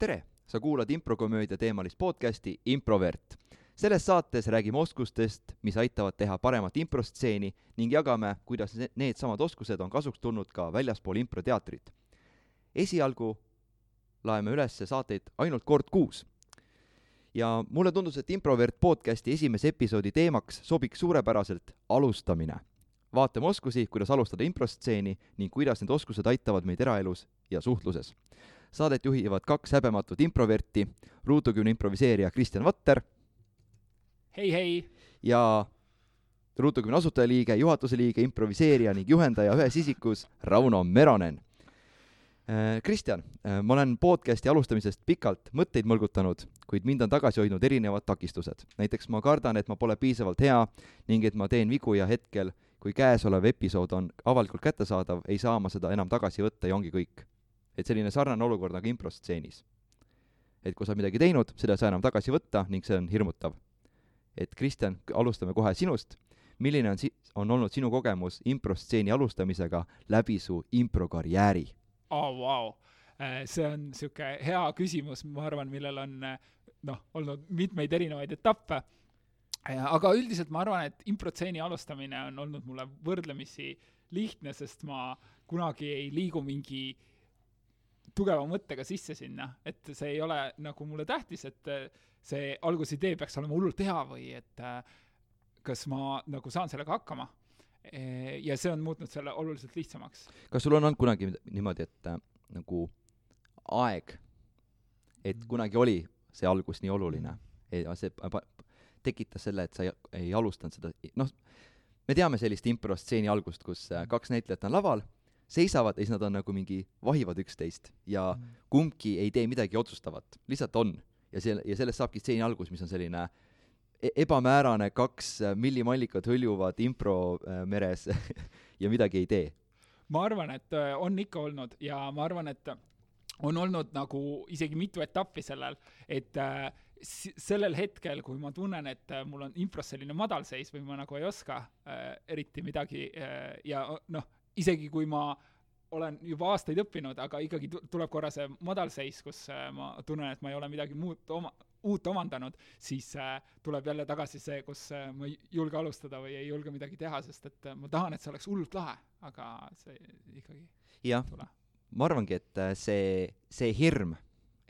tere, sa kuulad improkomöödia teemalist podcasti Improvert. selles saates räägime oskustest, mis aitavad teha paremat improstseeni ning jagame, kuidas ne- needsamad oskused on kasuks tulnud ka väljaspool improteatrit. esialgu laeme üles saateid ainult kord kuus. ja mulle tundus, et Improvert podcasti esimese episoodi teemaks sobiks suurepäraselt alustamine. vaatame oskusi, kuidas alustada improstseeni ning kuidas need oskused aitavad meid eraelus ja suhtluses saadet juhivad kaks häbematut improverti, ruutukümne improviseerija Kristjan Vatter hei, hei! ja ruutukümne asutajaliige, juhatuse liige, improviseerija ning juhendaja ühes isikus Rauno Meronen. Kristjan, ma olen podcasti alustamisest pikalt mõtteid mõlgutanud, kuid mind on tagasi hoidnud erinevad takistused. näiteks ma kardan, et ma pole piisavalt hea ning et ma teen vigu ja hetkel, kui käesolev episood on avalikult kättesaadav, ei saa ma seda enam tagasi võtta ja ongi kõik et selline sarnane olukord nagu improstseenis. et kui sa oled midagi teinud, seda ei saa enam tagasi võtta ning see on hirmutav. et Kristjan, alustame kohe sinust. milline on si-, on olnud sinu kogemus improstseeni alustamisega läbi su improkarjääri? oh,, vau! see on niisugune hea küsimus, ma arvan, millel on noh, olnud mitmeid erinevaid etappe, aga üldiselt ma arvan, et improtseeni alustamine on olnud mulle võrdlemisi lihtne, sest ma kunagi ei liigu mingi äh, tugeva mõttega sisse sinna, et see ei ole nagu mulle tähtis, et äh, see algusidee peaks olema hullult hea või et äh, kas ma nagu saan sellega hakkama. E, ja see on muutnud selle oluliselt lihtsamaks. kas sul on olnud kunagi niimoodi, et nagu aeg, et kunagi oli see algus nii oluline ja see tekitas selle, et sa ei, ei alustanud seda, noh, me teame sellist improstseeni algust, kus kaks näitlejat on laval seisavad ja siis nad on nagu mingi, vahivad üksteist ja mm. kumbki ei tee midagi otsustavat, lihtsalt on. ja see, ja sellest saabki stseeni algus, mis on selline e-, ebamäärane, kaks äh, millimallikat hõljuvad impro äh, meres ja midagi ei tee. ma arvan, et äh, on ikka olnud ja ma arvan, et on olnud nagu isegi mitu etappi sellel, et äh, sellel hetkel, kui ma tunnen, et mul on impros selline madalseis või ma nagu ei oska äh, eriti midagi äh, ja noh, isegi kui ma olen juba aastaid õppinud, aga ikkagi tuleb korra see madalseis, kus äh, ma tunnen, et ma ei ole midagi muud oma, uut omandanud, siis äh, tuleb jälle tagasi see, kus äh, ma ei julge alustada või ei julge midagi teha, sest et ma tahan, et see oleks hullult lahe, aga see ikkagi jah, ma arvangi, et see, see hirm,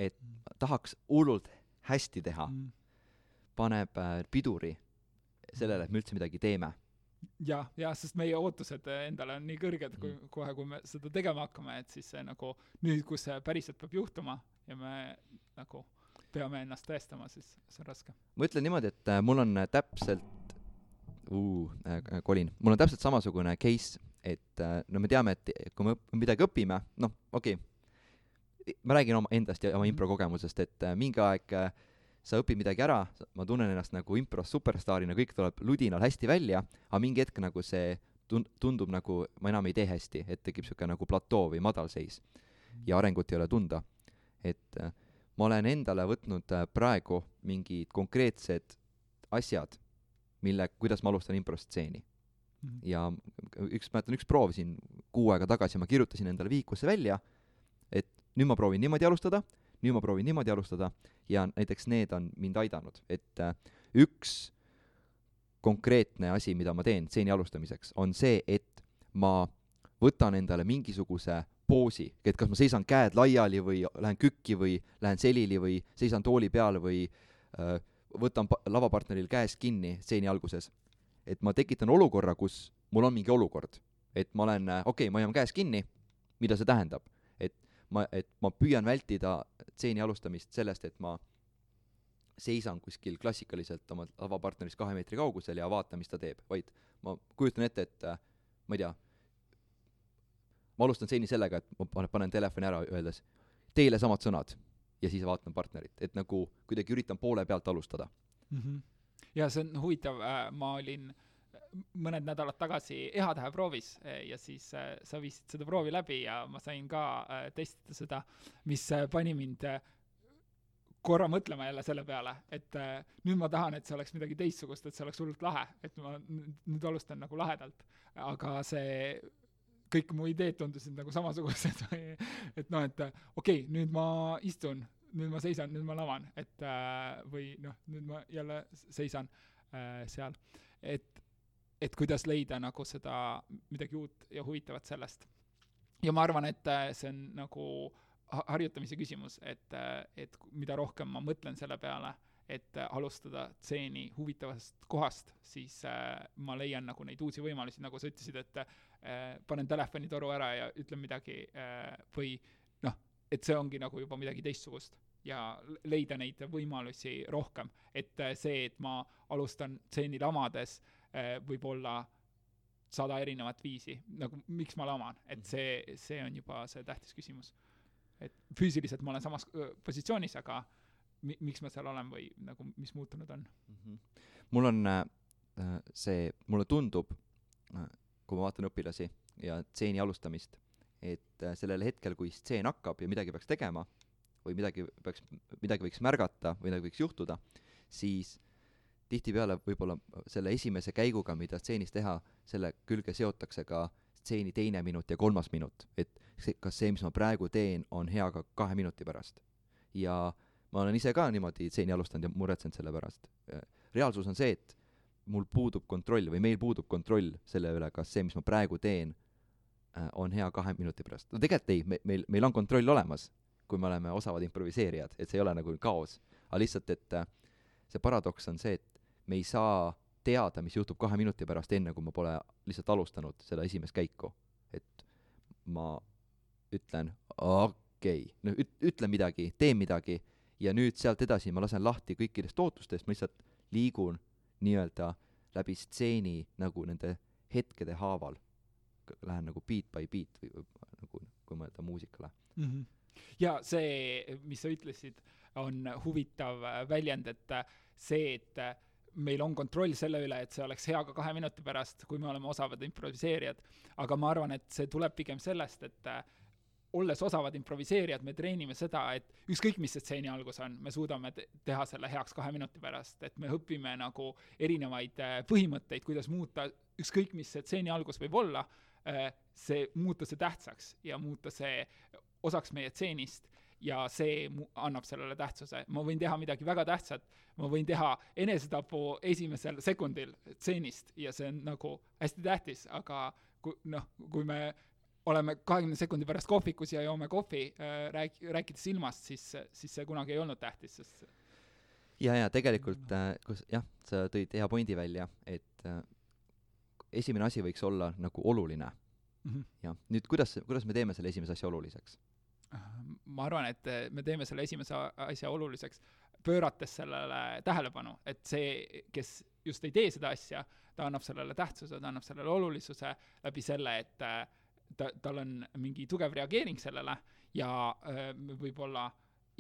et mm. tahaks hullult hästi teha mm., paneb piduri sellele, et me üldse midagi teeme jah, jah, sest meie ootused endale on nii kõrged, kui mm. kohe, kui me seda tegema hakkame, et siis see nagu nüüd, kus see päriselt peab juhtuma ja me nagu peame ennast tõestama, siis see on raske. ma ütlen niimoodi, et äh, mul on äh, täpselt uh,, äh, kolin, mul on täpselt samasugune case, et äh, no me teame, et kui me midagi õpime, noh, okei okay., ma räägin oma endast ja oma mm. impro kogemusest, et äh, mingi aeg äh, sa õpid midagi ära, ma tunnen ennast nagu impros superstaarina, kõik tuleb ludinal hästi välja, aga mingi hetk nagu see tun-, tundub nagu ma enam ei tee hästi, et tekib niisugune nagu platoo või madalseis ja arengut ei ole tunda. et äh, ma olen endale võtnud äh, praegu mingid konkreetsed asjad, mille, kuidas ma alustan improstseeni mm. -hmm. ja üks, mäletan, üks proov siin kuu aega tagasi ma kirjutasin endale vihikusse välja, et nüüd ma proovin niimoodi alustada nüüd ma proovin niimoodi alustada ja näiteks need on mind aidanud, et äh, üks konkreetne asi, mida ma teen stseeni alustamiseks, on see, et ma võtan endale mingisuguse poosi, et kas ma seisan käed laiali või lähen kükki või lähen selili või seisan tooli peal või äh, võtan lavapartneril käest kinni stseeni alguses. et ma tekitan olukorra, kus mul on mingi olukord, et ma olen, äh, okei okay,, ma hoian käes kinni, mida see tähendab? et ma, et ma püüan vältida stseeni alustamist sellest, et ma seisan kuskil klassikaliselt oma lavapartnerist kahe meetri kaugusel ja vaatan, mis ta teeb, vaid ma kujutan ette, et ma ei tea, ma alustan stseeni sellega, et ma panen, panen telefoni ära, öeldes teile samad sõnad ja siis vaatan partnerit, et nagu kuidagi üritan poole pealt alustada mm. -hmm. ja see on huvitav äh,, ma olin äh, mõned nädalad tagasi EHTÄE proovis eh, ja siis äh, sa viisid seda proovi läbi ja ma sain ka äh, testida seda, mis pani mind korra mõtlema jälle selle peale, et äh, nüüd ma tahan, et see oleks midagi teistsugust, et see oleks hullult lahe, et ma nüüd alustan nagu lahedalt, aga see kõik mu ideed tundusid nagu samasugused et noh, et okei okay,, nüüd ma istun nüüd ma seisan, nüüd ma lavan, et äh, või noh, nüüd ma jälle seisan äh, seal, et, et kuidas leida nagu seda midagi uut ja huvitavat sellest. ja ma arvan, et äh, see on nagu ha- harjutamise küsimus, et, et ku- mida rohkem ma mõtlen selle peale, et äh, alustada stseeni huvitavast kohast, siis äh, ma leian nagu neid uusi võimalusi, nagu sa ütlesid, et äh, panen telefonitoru ära ja ütlen midagi äh, või noh, et see ongi nagu juba midagi teistsugust ja leida neid võimalusi rohkem, et äh, see, et ma alustan stseeni lamades äh,, võib olla sada erinevat viisi, nagu miks ma laman, et see, see on juba see tähtis küsimus. et füüsiliselt ma olen samas öö, positsioonis, aga mi-, miks ma seal olen või nagu mis muutunud on Mhm. mul on äh, see, mulle tundub, kui ma vaatan õpilasi ja stseeni alustamist, et äh, sellel hetkel, kui stseen hakkab ja midagi peaks tegema või midagi peaks, midagi võiks märgata või midagi võiks juhtuda, siis tihtipeale võib-olla selle esimese käiguga, mida stseenis teha, selle külge seotakse ka stseeni teine minut ja kolmas minut, et see, kas see, mis ma praegu teen, on hea ka kahe minuti pärast. ja ma olen ise ka niimoodi stseeni alustanud ja muretsenud selle pärast. reaalsus on see, et mul puudub kontroll või meil puudub kontroll selle üle, kas see, mis ma praegu teen, on hea kahe minuti pärast. no tegelikult ei, me, meil, meil on kontroll olemas, kui me oleme osavad improviseerijad, et see ei ole nagu kaos. aga lihtsalt, et see paradoks on see, et me ei saa teada, mis juhtub kahe minuti pärast, enne kui ma pole lihtsalt alustanud seda esimest käiku. et ma ütlen okei okay., no üt-, ütlen midagi, teen midagi ja nüüd sealt edasi ma lasen lahti kõikidest ootustest, ma lihtsalt liigun nii-öelda läbi stseeni nagu nende hetkede haaval. Lähen nagu beat by beat või nagu, kui mõelda muusikale. mm. -hmm. ja see, mis sa ütlesid, on huvitav väljend, et see, et meil on kontroll selle üle, et see oleks hea ka kahe minuti pärast, kui me oleme osavad improviseerijad. aga ma arvan, et see tuleb pigem sellest, et äh, olles osavad improviseerijad, me treenime seda, et ükskõik, mis see stseeni algus on, me suudame te- teha selle heaks kahe minuti pärast, et me õpime nagu erinevaid äh, põhimõtteid, kuidas muuta ükskõik, mis see stseeni algus võib olla, see, muuta see tähtsaks ja muuta see osaks meie stseenist ja see annab sellele tähtsuse. ma võin teha midagi väga tähtsat, ma võin teha enesetapu esimesel sekundil stseenist ja see on nagu hästi tähtis, aga kui noh, kui me oleme kahekümne sekundi pärast kohvikus ja joome kohvi äh,, rääk-, rääkides ilmast, siis, siis see kunagi ei olnud tähtis, sest ja, ja tegelikult äh,, kus jah, sa tõid hea pointi välja, et äh, esimene asi võiks olla nagu oluline. mm -hmm. jah, nüüd kuidas, kuidas me teeme selle esimese asja oluliseks? Ma arvan, et eh, me teeme selle esimese asja oluliseks, pöörates sellele tähelepanu, et see, kes just ei tee seda asja, ta annab sellele tähtsuse, ta annab sellele olulisuse läbi selle, et eh, ta, tal on mingi tugev reageering sellele ja eh, me võib-olla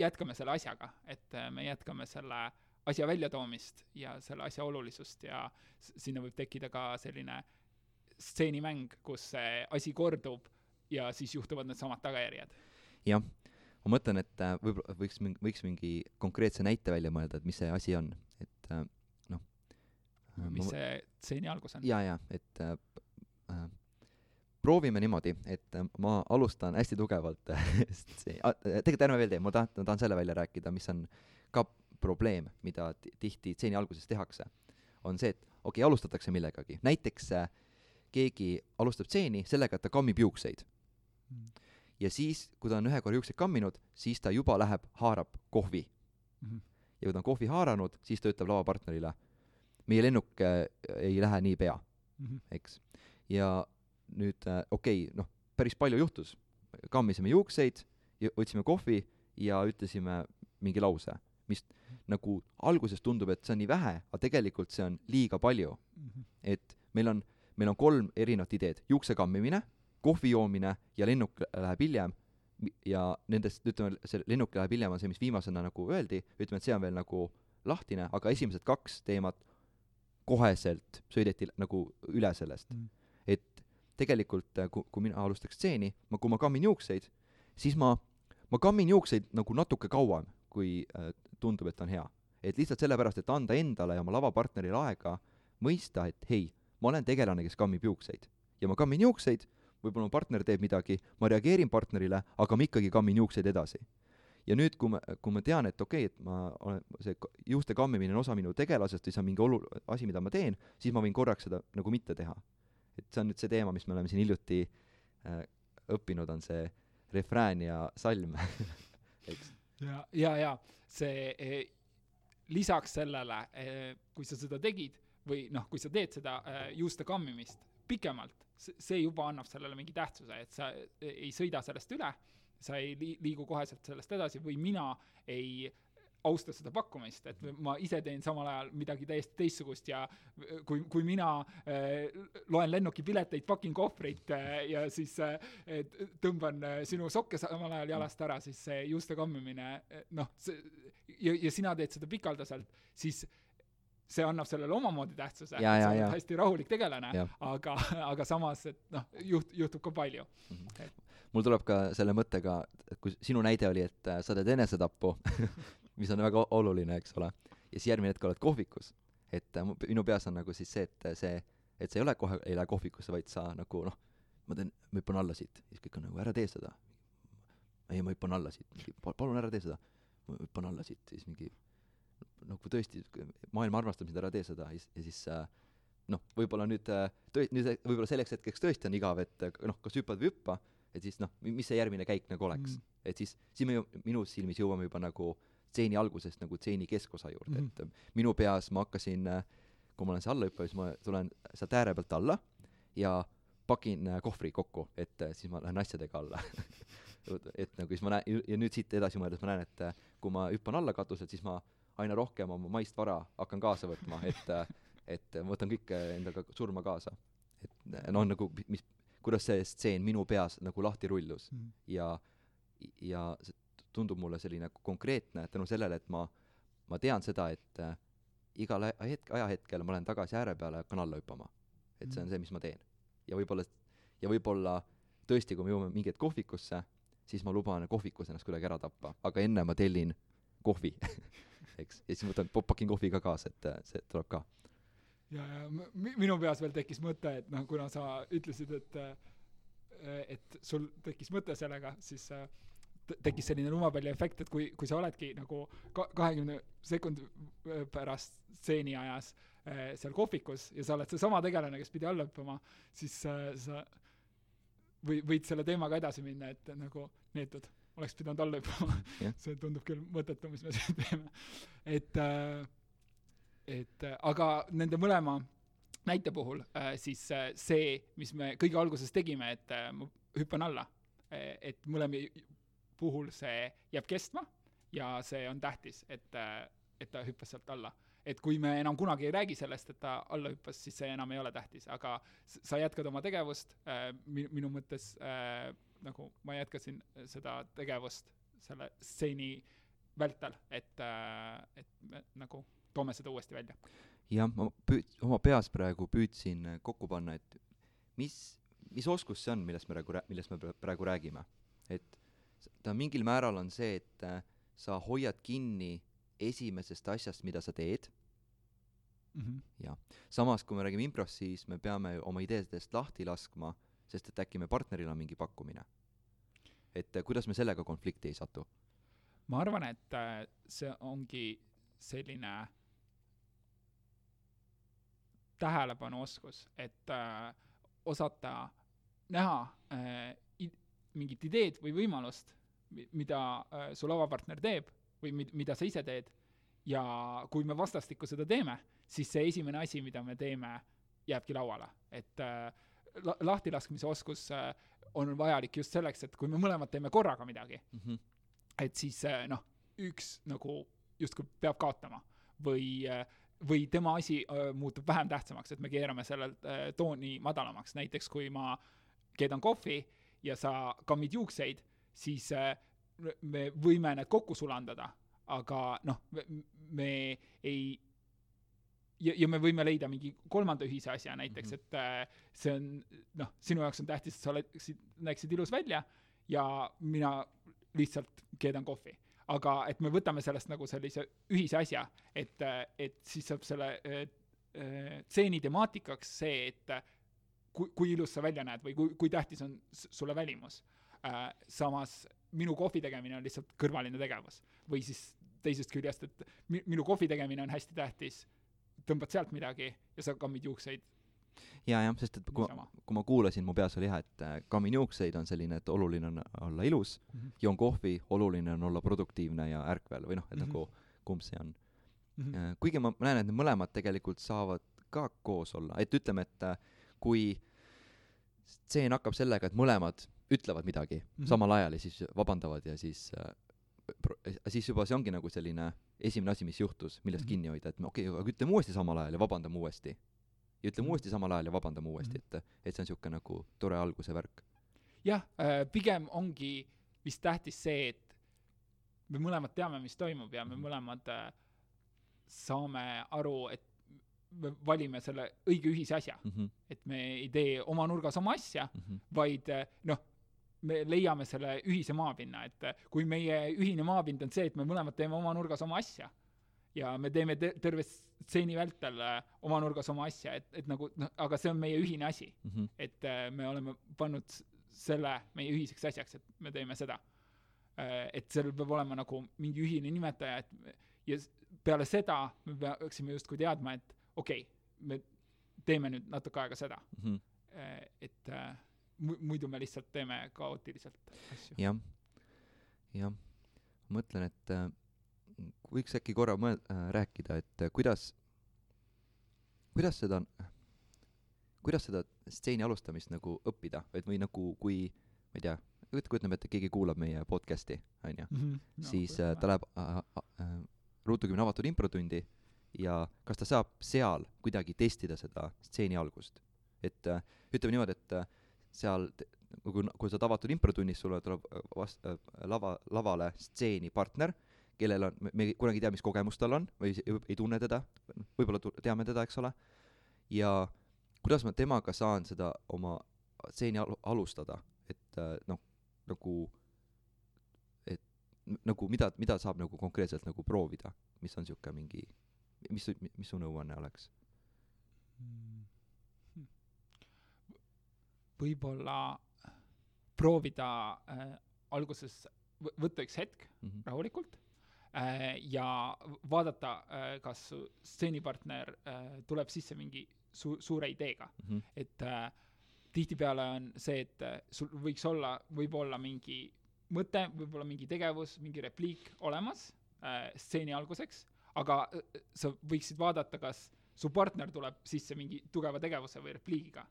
jätkame selle asjaga, et me jätkame selle asja väljatoomist ja selle asja olulisust ja sinna võib tekkida ka selline stseenimäng, kus see asi kordub ja siis juhtuvad needsamad tagajärjed jah, ma mõtlen, et äh, võib-olla võiks mingi, võiks mingi konkreetse näite välja mõelda, et mis see asi on, et äh, noh. mis see stseeni algus on? ja, ja, et äh, äh, proovime niimoodi, et äh, ma alustan hästi tugevalt tegelikult ärme veel tee, ma tahan, ma tahan selle välja rääkida, mis on ka probleem, mida ti- tihti stseeni alguses tehakse, on see, et okei okay,, alustatakse millegagi, näiteks äh, keegi alustab stseeni sellega, et ta kammib juukseid ja siis, kui ta on ühe korra juukseid kamminud, siis ta juba läheb, haarab kohvi. Mhm. ja kui ta on kohvi haaranud, siis ta ütleb lavapartnerile, meie lennuk äh, ei lähe niipea, eks. ja nüüd äh, okei okay,, noh, päris palju juhtus. kammisime juukseid, võtsime kohvi ja ütlesime mingi lause, mis nagu alguses tundub, et see on nii vähe, aga tegelikult see on liiga palju. et meil on, meil on kolm erinevat ideed, juukse kammimine, kohvi joomine ja lennuk läheb hiljem ja nendest, ütleme, see lennuk läheb hiljem on see, mis viimasena nagu öeldi, ütleme, et see on veel nagu lahtine, aga esimesed kaks teemat koheselt sõideti nagu üle sellest Mhm. et tegelikult, kui, kui mina alustaks stseeni, ma, kui ma kammin juukseid, siis ma, ma kammin juukseid nagu natuke kauem, kui äh, tundub, et on hea. et lihtsalt sellepärast, et anda endale ja oma lavapartnerile aega mõista, et hei, ma olen tegelane, kes kammib juukseid. ja ma kammin juukseid, võib-olla mu partner teeb midagi, ma reageerin partnerile, aga ma ikkagi kammin juukseid edasi. ja nüüd, kui ma, kui ma tean, et okei okay,, et ma olen, see juuste kammimine on osa minu tegelasest või see on mingi olu-, asi, mida ma teen, siis ma võin korraks seda nagu mitte teha. et see on nüüd see teema, mis me oleme siin hiljuti äh, õppinud, on see refrään ja salm, eks. ja, ja, ja see eh, lisaks sellele eh,, kui sa seda tegid või noh, kui sa teed seda eh, juuste kammimist pikemalt, see juba annab sellele mingi tähtsuse, et sa ei sõida sellest üle, sa ei li- liigu koheselt sellest edasi või mina ei austa seda pakkumist, et ma ise teen samal ajal midagi täiesti teistsugust ja kui, kui mina äh, loen lennukipileteid, fucking kohvrit äh, ja siis äh, tõmban äh, sinu sokke samal ajal jalast ära, siis see juuste kammimine äh, noh, ja, ja sina teed seda pikaldaselt, siis see annab sellele omamoodi tähtsuse, ja, sa oled hästi rahulik tegelane aga, aga samas, et noh, juht-, juhtub ka palju. mul tuleb ka selle mõttega, et kui sinu näide oli, et äh, sa teed enesetappu, mis on väga oluline, eks ole, ja siis järgmine hetk oled kohvikus, et äh, minu peas on nagu siis see, et äh, see, et sa ei ole kohe, ei lähe kohvikusse, vaid sa nagu noh, ma teen, ma hüppan alla siit, siis kõik on nagu ära tee seda. ei, ma hüppan alla siit, mingi "Pal- palun ära tee seda, ma hüppan alla siit, siis mingi nagu tõesti, maailm armastab sind, ära tee seda ja siis, äh, noh, võib-olla nüüd äh, tõe-, nüüd võib-olla selleks hetkeks tõesti on igav, et äh, noh, kas hüppad või hüppa, et siis noh, mis see järgmine käik nagu oleks Mm. et siis, siis me ju minu silmis jõuame juba nagu stseeni algusest nagu stseeni keskosa juurde mm, Mhm. et äh, minu peas ma hakkasin, kui ma olen see allahüppaja, siis ma tulen sealt ääre pealt alla ja pakin kohvri kokku, et siis ma lähen asjadega alla et nagu siis ma näen, ja nüüd siit edasi mõeldes ma näen, et kui ma hüppan alla katuselt, siis ma aina rohkem oma maist vara hakkan kaasa võtma, et et ma võtan kõik endaga surma kaasa. et noh, nagu mis, kuidas see stseen minu peas nagu lahti rullus ja, ja see tundub mulle selline konkreetne tänu sellele, et ma, ma tean seda, et äh, igal hetk, ajahetkel ma lähen tagasi ääre peale ja hakkan alla hüppama. et see on see, mis ma teen. ja võib-olla, ja võib-olla tõesti, kui me jõuame mingi hetk kohvikusse, siis ma luban kohvikus ennast kuidagi ära tappa, aga enne ma tellin kohvi, eks, ja siis võtan, pakin kohvi ka kaasa, et äh, see tuleb ka. ja, ja minu peas veel tekkis mõte, et noh, kuna sa ütlesid, et äh, et sul tekkis mõte sellega, siis äh, tekkis selline lumepalliefekt, et kui, kui sa oledki nagu ka- kahekümne sekundi pärast stseeni ajas äh, seal kohvikus ja sa oled seesama tegelane, kes pidi alla hüppama, siis sa või võid selle teemaga edasi minna, et nagu neetud, oleks pidanud alla hüppama Jah. see tundub küll mõttetu, mis me siin teeme. et äh, et äh, aga nende mõlema näite puhul äh, siis see, mis me kõige alguses tegime, et ma hüppan alla, et mõlema puhul see jääb kestma ja see on tähtis, et, et ta hüppas sealt alla. et kui me enam kunagi ei räägi sellest, et ta alla hüppas, siis see enam ei ole tähtis, aga sa jätkad oma tegevust minu, mõttes nagu ma jätkasin seda tegevust selle stseeni vältel, et äh,, et me nagu toome seda uuesti välja. jah, ma püüd-, oma peas praegu püüdsin äh, kokku panna, et mis, mis oskus see on, millest me praegu, millest me pra- praegu räägime. et ta mingil määral on see, et äh, sa hoiad kinni esimesest asjast, mida sa teed, samas kui me räägime improst, siis me peame oma ideedest lahti laskma, sest et äkki me partneril on mingi pakkumine. et äh, kuidas me sellega konflikti ei satu? ma arvan, et äh, see ongi selline tähelepanuoskus, et äh, osata näha äh, mingit ideed või võimalust, mida su lavapartner teeb või mid-, mida sa ise teed ja kui me vastastikku seda teeme, siis see esimene asi, mida me teeme, jääbki lauale, et äh, lahtilaskmise oskus äh, on vajalik just selleks, et kui me mõlemad teeme korraga midagi, Mm -hmm. et siis äh, noh, üks nagu justkui peab kaotama või, või tema asi äh, muutub vähem tähtsamaks, et me keerame sellelt äh, tooni madalamaks, näiteks kui ma keedan kohvi ja sa kammid juukseid, siis äh, me võime need kokku sulandada, aga noh, me ei ja, ja me võime leida mingi kolmanda ühise asja näiteks mm, -hmm. et äh, see on noh, sinu jaoks on tähtis, et sa oleksid, näeksid ilus välja ja mina lihtsalt keedan kohvi. aga et me võtame sellest nagu sellise ühise asja, et, et siis saab selle äh, äh, stseeni temaatikaks see, et äh, kui, kui ilus sa välja näed või kui, kui tähtis on sulle välimus äh,. samas minu kohvi tegemine on lihtsalt kõrvaline tegevus või siis teisest küljest, et mi- minu kohvi tegemine on hästi tähtis, tõmbad sealt midagi ja sa kammid juukseid ja jah, sest et kui ma kui ma kuulasin, mu peas oli jah, et äh, kammin juukseid on selline, et oluline on olla ilus, Mhm. joon kohvi, oluline on olla produktiivne ja ärkvel või noh, et Mhm. nagu kumb see on. Mhm. kuigi ma näen, et need mõlemad tegelikult saavad ka koos olla, et ütleme, et äh, kui stseen hakkab sellega, et mõlemad ütlevad midagi mm Mhm. -hmm. samal ajal ja siis vabandavad ja siis siis juba see ongi nagu selline esimene asi, mis juhtus, millest Mhm. kinni hoida, et okei okay,, aga ütleme uuesti samal ajal ja vabandame uuesti. ja ütleme Mhm. uuesti samal ajal ja vabandame uuesti, Mhm. et, et see on niisugune nagu tore alguse värk. jah, pigem ongi vist tähtis see, et me mõlemad teame, mis toimub ja me Mhm. mõlemad äh, saame aru, et me valime selle õige ühise asja, et me ei tee oma nurgas oma asja, vaid äh, noh, me leiame selle ühise maapinna, et äh, kui meie ühine maapind on see, et me mõlemad teeme oma nurgas oma asja. Ja me teeme te- terve stseeni vältel äh, oma nurgas oma asja, et, et nagu noh, aga see on meie ühine asi, et äh, me oleme pannud selle meie ühiseks asjaks, et me teeme seda. et sellel peab olema nagu mingi ühine nimetaja, et ja peale seda me peaksime justkui teadma, et okei okay,, me teeme nüüd natuke aega seda, et äh, mu- muidu me lihtsalt teeme kaootiliselt asju. jah, jah, ma mõtlen, et äh, võiks äkki korra mõel- äh,, rääkida, et äh, kuidas, kuidas seda, kuidas seda stseeni alustamist nagu õppida, et või nagu kui, ma ei tea, kujutame ette, keegi kuulab meie podcast'i, onju, siis äh, ta läheb äh, äh, Ruutu kümne avatud improtundi ja kas ta saab seal kuidagi testida seda stseeni algust. et äh, ütleme niimoodi, et äh, seal, kui, kui sa oled avatud improtunnis, sulle tuleb äh, vast- äh, lava, lavale stseeni partner, kellel on, me ei- kunagi ei tea, mis kogemus tal on või ei, tunne teda, võib-olla tu- teame teda, eks ole, ja kuidas ma temaga saan seda oma stseeni al- alustada, et äh, noh, nagu et nagu mida, mida saab nagu konkreetselt nagu proovida, mis on niisugune mingi, mis, mis su nõuanne oleks? Võib-olla proovida äh, alguses võ- võtta üks hetk Mhm. rahulikult äh, ja vaadata äh,, kas su stseenipartner äh, tuleb sisse mingi su-, suure ideega, Mhm. et äh, tihtipeale on see, et äh, sul võiks olla, võib olla mingi mõte, võib-olla mingi tegevus, mingi repliik olemas äh, stseeni alguseks, aga äh, sa võiksid vaadata, kas su partner tuleb sisse mingi tugeva tegevuse või repliigiga.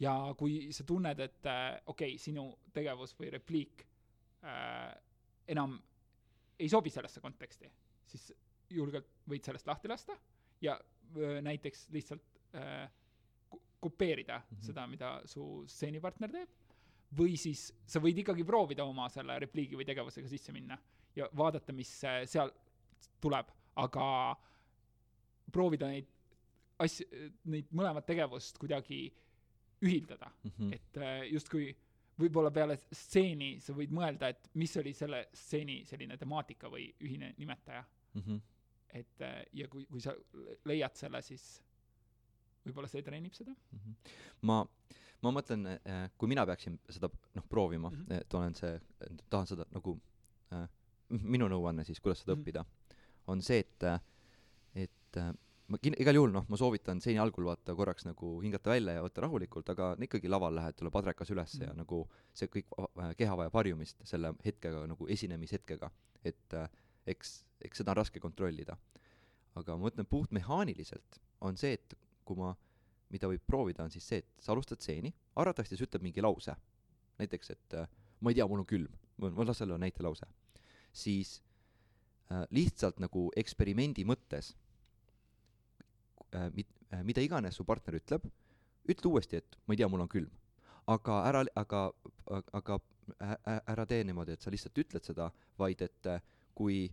Ja kui sa tunned, et äh, okei okay,, sinu tegevus või repliik äh, enam ei sobi sellesse konteksti, siis julgelt võid sellest lahti lasta ja öö, näiteks lihtsalt äh, kopeerida mm. -hmm. seda, mida su stseenipartner teeb, või siis sa võid ikkagi proovida oma selle repliigi või tegevusega sisse minna ja vaadata, mis äh, seal tuleb, aga proovida neid asju, neid mõlemat tegevust kuidagi ühildada, Mhm. et äh, justkui võib-olla peale stseeni sa võid mõelda, et mis oli selle stseeni selline temaatika või ühine nimetaja, Mhm. et äh, ja kui, kui sa le- leiad selle, siis võib-olla see treenib seda. Mhm. ma, ma mõtlen, kui mina peaksin seda noh, proovima mm. -hmm. et olen see, tahan seda nagu äh,, minu nõuanne siis, kuidas seda mm. -hmm. õppida, on see, et, et äh, ma kin-, igal juhul noh, ma soovitan seeni algul vaata korraks nagu hingata välja ja võtta rahulikult, aga ikkagi laval lähed, tuleb adrekas üles mm ja Mhm. nagu see kõik keha vajab harjumist selle hetkega nagu esinemishetkega, et äh, eks, eks seda on raske kontrollida. aga ma mõtlen puhtmehaaniliselt on see, et kui ma, mida võib proovida, on siis see, et sa alustad stseeni, arvatavasti sa ütled mingi lause. näiteks, et äh, ma ei tea, mul on külm, ma las selle näitelause. siis äh, lihtsalt nagu eksperimendi mõttes mit- äh,, mida iganes su partner ütleb, ütle uuesti, et ma ei tea, mul on külm. aga ära, aga, aga ä- ä- ära tee niimoodi, et sa lihtsalt ütled seda, vaid et äh, kui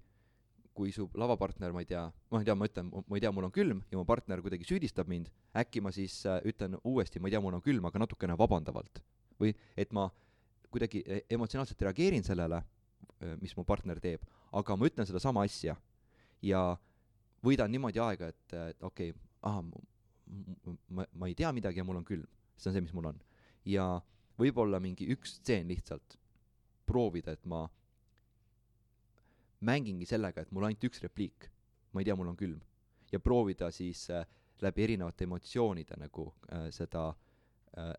kui su lavapartner, ma ei tea, ma ei tea, ma ütlen, ma ei tea, mul on külm ja mu partner kuidagi süüdistab mind, äkki ma siis äh, ütlen uuesti, ma ei tea, mul on külm, aga natukene vabandavalt. või et ma kuidagi e- emotsionaalselt reageerin sellele, mis mu partner teeb, aga ma ütlen sedasama asja ja võidan niimoodi aega, et, et okei okay,, ahah, ma, ma ei tea midagi ja mul on külm, see on see, mis mul on. ja võib-olla mingi üks stseen lihtsalt proovida, et ma mängingi sellega, et mul ainult üks repliik, ma ei tea, mul on külm, ja proovida siis äh, läbi erinevate emotsioonide nagu äh, seda äh,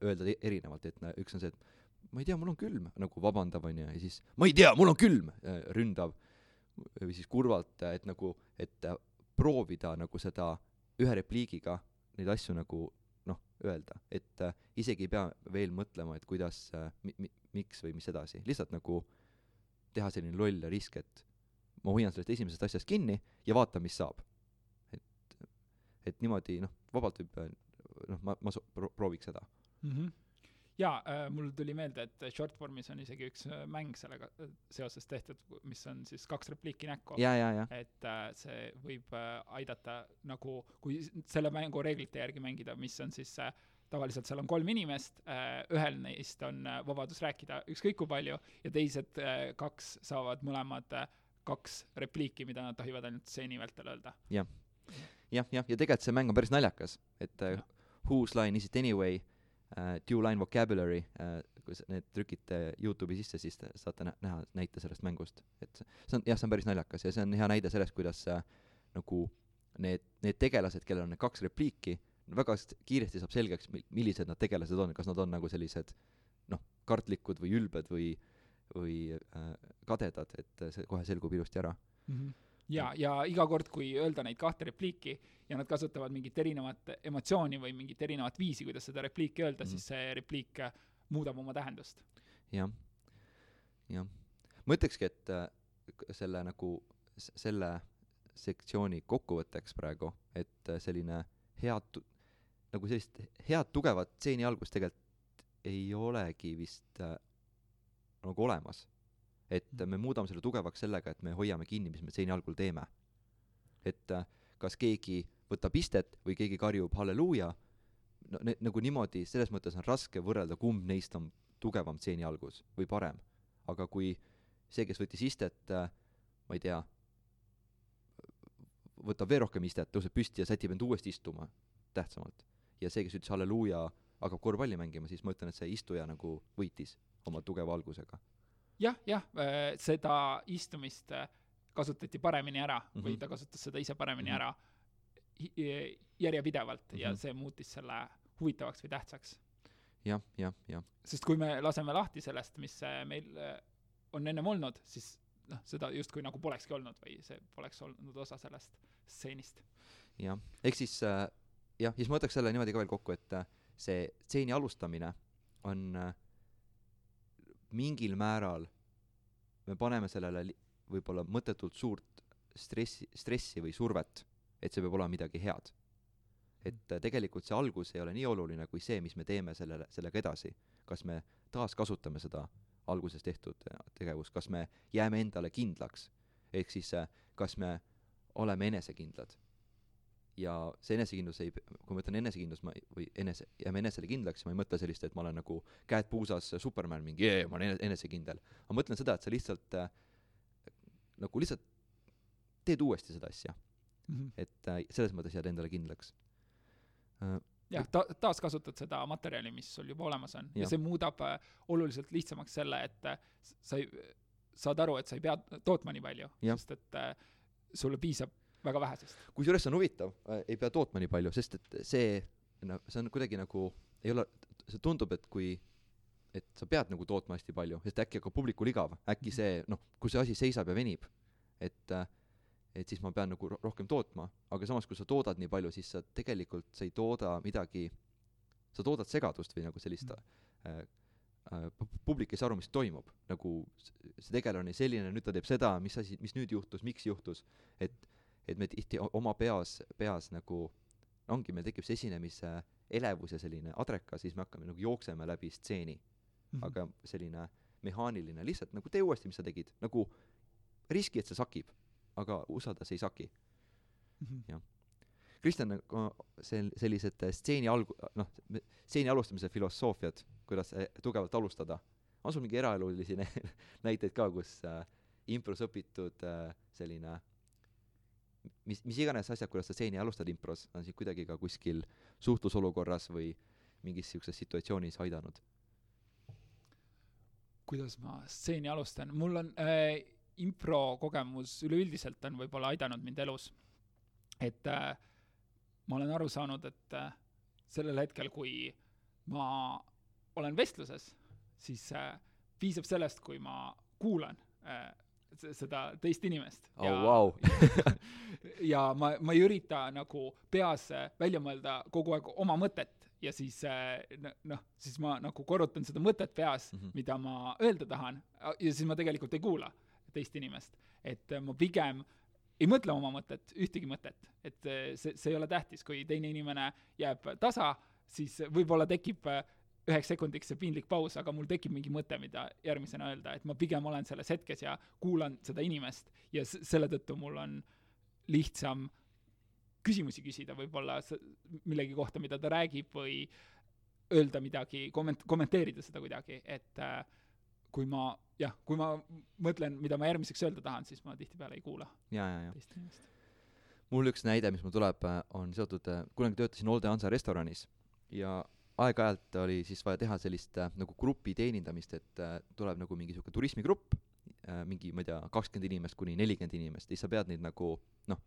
öelda e- erinevalt, et nä- üks on see, et ma ei tea, mul on külm, nagu vabandav onju, ja siis ma ei tea, mul on külm, ründav või siis kurvalt, et nagu, et proovida nagu seda ühe repliigiga neid asju nagu noh, öelda, et äh, isegi ei pea veel mõtlema, et kuidas äh, mi-, mi-, miks või mis edasi, lihtsalt nagu teha selline loll risk, et ma hoian sellest esimesest asjast kinni ja vaatan, mis saab. et, et niimoodi noh, vabalt võib noh, ma, ma so- pro-, prooviks seda. mm. -hmm. Jaa äh,, mul tuli meelde, et short form'is on isegi üks äh, mäng sellega äh, seoses tehtud, mis on siis kaks repliiki näkku. ja, ja, ja, et äh, see võib äh, aidata nagu, kui selle mängu reeglite järgi mängida, mis on siis äh, tavaliselt seal on kolm inimest äh,, ühel neist on äh, vabadus rääkida ükskõik kui palju ja teised äh, kaks saavad mõlemad äh, kaks repliiki, mida nad tohivad ainult stseeni vältel öelda. jah, jah, ja tegelikult see mäng on päris naljakas, et äh, Jah. whose line is it anyway uh,, two line vocabulary uh,, kui need trükite Youtube'i sisse, siis te saate nä- näha näite sellest mängust. et see on, jah, see on päris naljakas ja see on hea näide sellest, kuidas äh, nagu need, need tegelased, kellel on need kaks repliiki, väga st- kiiresti saab selgeks, millised nad tegelased on, kas nad on nagu sellised noh, kartlikud või ülbed või, või äh, kadedad, et äh, see kohe selgub ilusti ära. ja, ja iga kord, kui öelda neid kahte repliiki ja nad kasutavad mingit erinevat emotsiooni või mingit erinevat viisi, kuidas seda repliiki öelda mm. -hmm. siis see repliik äh, muudab oma tähendust. jah, jah. ma ütlekski, et äh, selle nagu, selle sektsiooni kokkuvõtteks praegu, et äh, selline head nagu sellist head tugevat stseeni algust tegelikult ei olegi vist äh, nagu olemas. Et me muudame selle tugevaks sellega, et me hoiame kinni, mis me stseeni algul teeme. et äh, kas keegi võtab istet või keegi karjub halleluuja, no ne-, nagu niimoodi, selles mõttes on raske võrrelda, kumb neist on tugevam stseeni algus või parem. aga kui see, kes võttis istet äh,, ma ei tea, võtab veel rohkem istet, tõuseb püsti ja sätib end uuesti istuma tähtsamalt. ja see, kes ütles halleluuja, hakkab korvpalli mängima, siis ma ütlen, et see istuja nagu võitis oma tugeva algusega. jah, jah, seda istumist äh, kasutati paremini ära mm -hmm. või Mhm. ta kasutas seda ise paremini mm -hmm. ära hi- järjepidevalt mm -hmm. ja Mhm. see muutis selle huvitavaks või tähtsaks. jah, jah, jah, sest kui me laseme lahti sellest, mis äh, meil äh, on ennem olnud, siis noh, seda justkui nagu polekski olnud või see poleks olnud osa sellest stseenist. jah, ehk siis äh, jah, siis ma võtaks selle niimoodi ka veel kokku, et äh, see stseeni alustamine on äh, mingil määral, me paneme sellele võib-olla mõttetult suurt stressi, stressi või survet, et see peab olema midagi head. et äh, tegelikult see algus ei ole nii oluline kui see, mis me teeme sellele, sellega edasi. kas me taaskasutame seda alguses tehtud äh, tegevust, kas me jääme endale kindlaks, ehk siis äh, kas me oleme enesekindlad ja see enesekindlus ei, kui ma ütlen enesekindlus, ma või enese, jääme enesele kindlaks, ma ei mõtle sellist, et ma olen nagu käed puusas Superman mingi jee, ma olen ene- enesekindel. ma mõtlen seda, et sa lihtsalt äh, nagu lihtsalt teed uuesti seda asja, et äh, selles mõttes jääd endale kindlaks. Äh,. jah, ta-, taaskasutad seda materjali, mis sul juba olemas on. Ja, ja see muudab oluliselt lihtsamaks selle, et sa ei, saad aru, et sa ei pea tootma nii palju, sest et sulle piisab väga vähesest. kusjuures see on huvitav äh,, ei pea tootma nii palju, sest et see, see on kuidagi nagu, ei ole, see tundub, et kui et sa pead nagu tootma hästi palju, sest äkki hakkab publikul igav, äkki see noh, kui see asi seisab ja venib, et äh, et siis ma pean nagu ro- rohkem tootma, aga samas, kui sa toodad nii palju, siis sa tegelikult, sa ei tooda midagi, sa toodad segadust või nagu sellist äh, äh, pu- publik ei saa aru, mis toimub, nagu see tegelane selline, nüüd ta teeb seda, mis asi, mis nüüd juhtus, miks juhtus, et et me tihti oma peas, peas nagu ongi, meil tekib see esinemise elevus ja selline adreka, siis me hakkame nagu jookseme läbi stseeni, Mhm. aga selline mehaaniline, lihtsalt nagu tee uuesti, mis sa tegid, nagu riski, et see sakib, aga usalda, see ei saki. Mhm. Kristjan, sel-, sellised äh, stseeni alg-, noh, stseeni alustamise filosoofiad, kuidas äh, tugevalt alustada, on sul mingi eraelulisi nä- näiteid ka, kus äh, impros õpitud äh, selline mis, mis iganes asjad, kuidas sa stseeni alustad impros, on sind kuidagi ka kuskil suhtlusolukorras või mingis niisuguses situatsioonis aidanud? kuidas ma stseeni alustan, mul on äh, improkogemus üleüldiselt on võib-olla aidanud mind elus. et äh, ma olen aru saanud, et äh, sellel hetkel, kui ma olen vestluses, siis äh, piisab sellest, kui ma kuulan äh, seda teist inimest oh,. Wow. ja ma, ma ei ürita nagu peas äh, välja mõelda kogu aeg oma mõtet ja siis äh, noh, siis ma nagu korrutan seda mõtet peas mm, -hmm. mida ma öelda tahan ja siis ma tegelikult ei kuula teist inimest. et äh, ma pigem ei mõtle oma mõtet, ühtegi mõtet, et see, see ei ole tähtis, kui teine inimene jääb tasa, siis võib-olla tekib üheks sekundiks see piinlik paus, aga mul tekib mingi mõte, mida järgmisena öelda, et ma pigem olen selles hetkes ja kuulan seda inimest ja selle tõttu mul on lihtsam küsimusi küsida võib-olla millegi kohta, mida ta räägib või öelda midagi, komment-, kommenteerida seda kuidagi, et äh, kui ma jah, kui ma mõtlen, mida ma järgmiseks öelda tahan, siis ma tihtipeale ei kuula ja, ja, ja. teist inimest. mul üks näide, mis mul tuleb, äh, on seotud, äh, kunagi töötasin Olde Hansa restoranis ja aeg-ajalt oli siis vaja teha sellist äh, nagu grupi teenindamist, et äh, tuleb nagu mingi niisugune turismigrupp äh,, mingi, ma ei tea, kakskümmend inimest kuni nelikümmend inimest, siis sa pead neid nagu noh,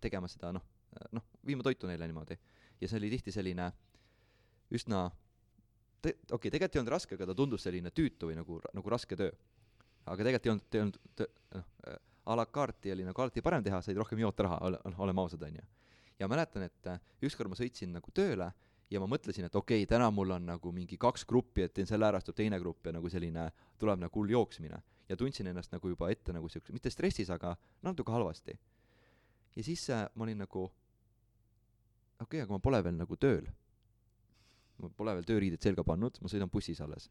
tegema seda noh, äh, noh, viima toitu neile niimoodi. ja see oli tihti selline üsna te-, okei okay,, tegelikult ei olnud raske, aga ta tundus selline tüütu või nagu, nagu raske töö. aga tegelikult ei olnud, ei olnud, noh, äh, a la carte'i oli nagu alati parem teha, said rohkem joota raha, ole, oleme ausad, on ju. ja mäletan, et äh, ükskord ma sõitsin nagu tööle ja ma mõtlesin, et okei okay,, täna mul on nagu mingi kaks gruppi, et teen selle ära, siis tuleb teine grupp ja nagu selline, tuleb nagu hull jooksmine. ja tundsin ennast nagu juba ette nagu siukse, mitte stressis, aga natuke halvasti. ja siis äh, ma olin nagu, okei okay,, aga ma pole veel nagu tööl. ma pole veel tööriided selga pannud, ma sõidan bussis alles.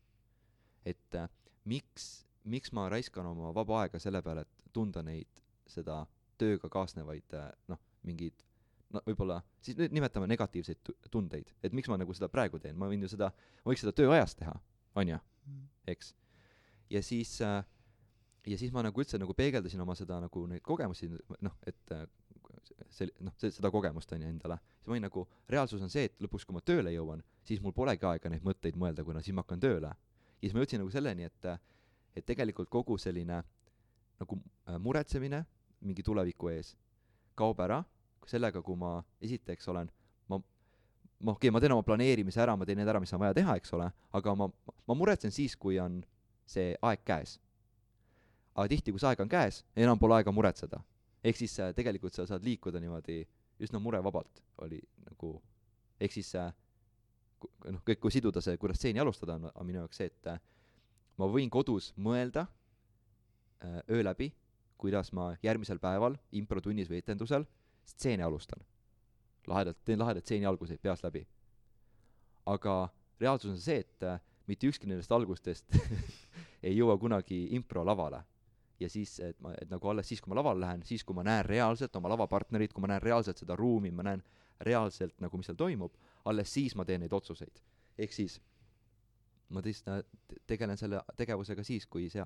et äh, miks, miks ma raiskan oma vaba aega selle peale, et tunda neid, seda tööga kaasnevaid äh, noh, mingeid no võib-olla, siis nüüd nimetame negatiivseid tundeid, et miks ma nagu seda praegu teen, ma võin ju seda, ma võiks seda tööajas teha, on ju, mm. eks. ja siis äh, ja siis ma nagu üldse nagu peegeldasin oma seda nagu neid kogemusi, noh, et äh, see, noh, see, seda kogemust on ju endale, siis ma olin nagu, reaalsus on see, et lõpuks, kui ma tööle jõuan, siis mul polegi aega neid mõtteid mõelda, kuna siis ma hakkan tööle. ja siis ma jõudsin nagu selleni, et, et tegelikult kogu selline nagu äh, muretsemine mingi tuleviku ees kaob ära sellega, kui ma esiteks olen, ma, ma okei okay,, ma teen oma planeerimise ära, ma teen need ära, mis on vaja teha, eks ole, aga ma, ma muretsen siis, kui on see aeg käes. aga tihti, kui see aeg on käes, enam pole aega muretseda. ehk siis äh, tegelikult sa saad liikuda niimoodi üsna murevabalt, oli nagu, ehk siis äh, noh, kõik, kui siduda see, kuidas stseeni alustada, on, on minu jaoks see, et äh, ma võin kodus mõelda äh, öö läbi, kuidas ma järgmisel päeval improtunnis või etendusel stseeni alustan. lahedalt, teen lahedaid stseeni alguseid peast läbi. aga reaalsus on see, et äh, mitte ükski nendest algustest ei jõua kunagi improlavale. ja siis, et ma, et nagu alles siis, kui ma lavale lähen, siis kui ma näen reaalselt oma lavapartnerit, kui ma näen reaalselt seda ruumi, ma näen reaalselt nagu, mis seal toimub, alles siis ma teen neid otsuseid. ehk siis ma tõesti tegelen selle tegevusega siis, kui see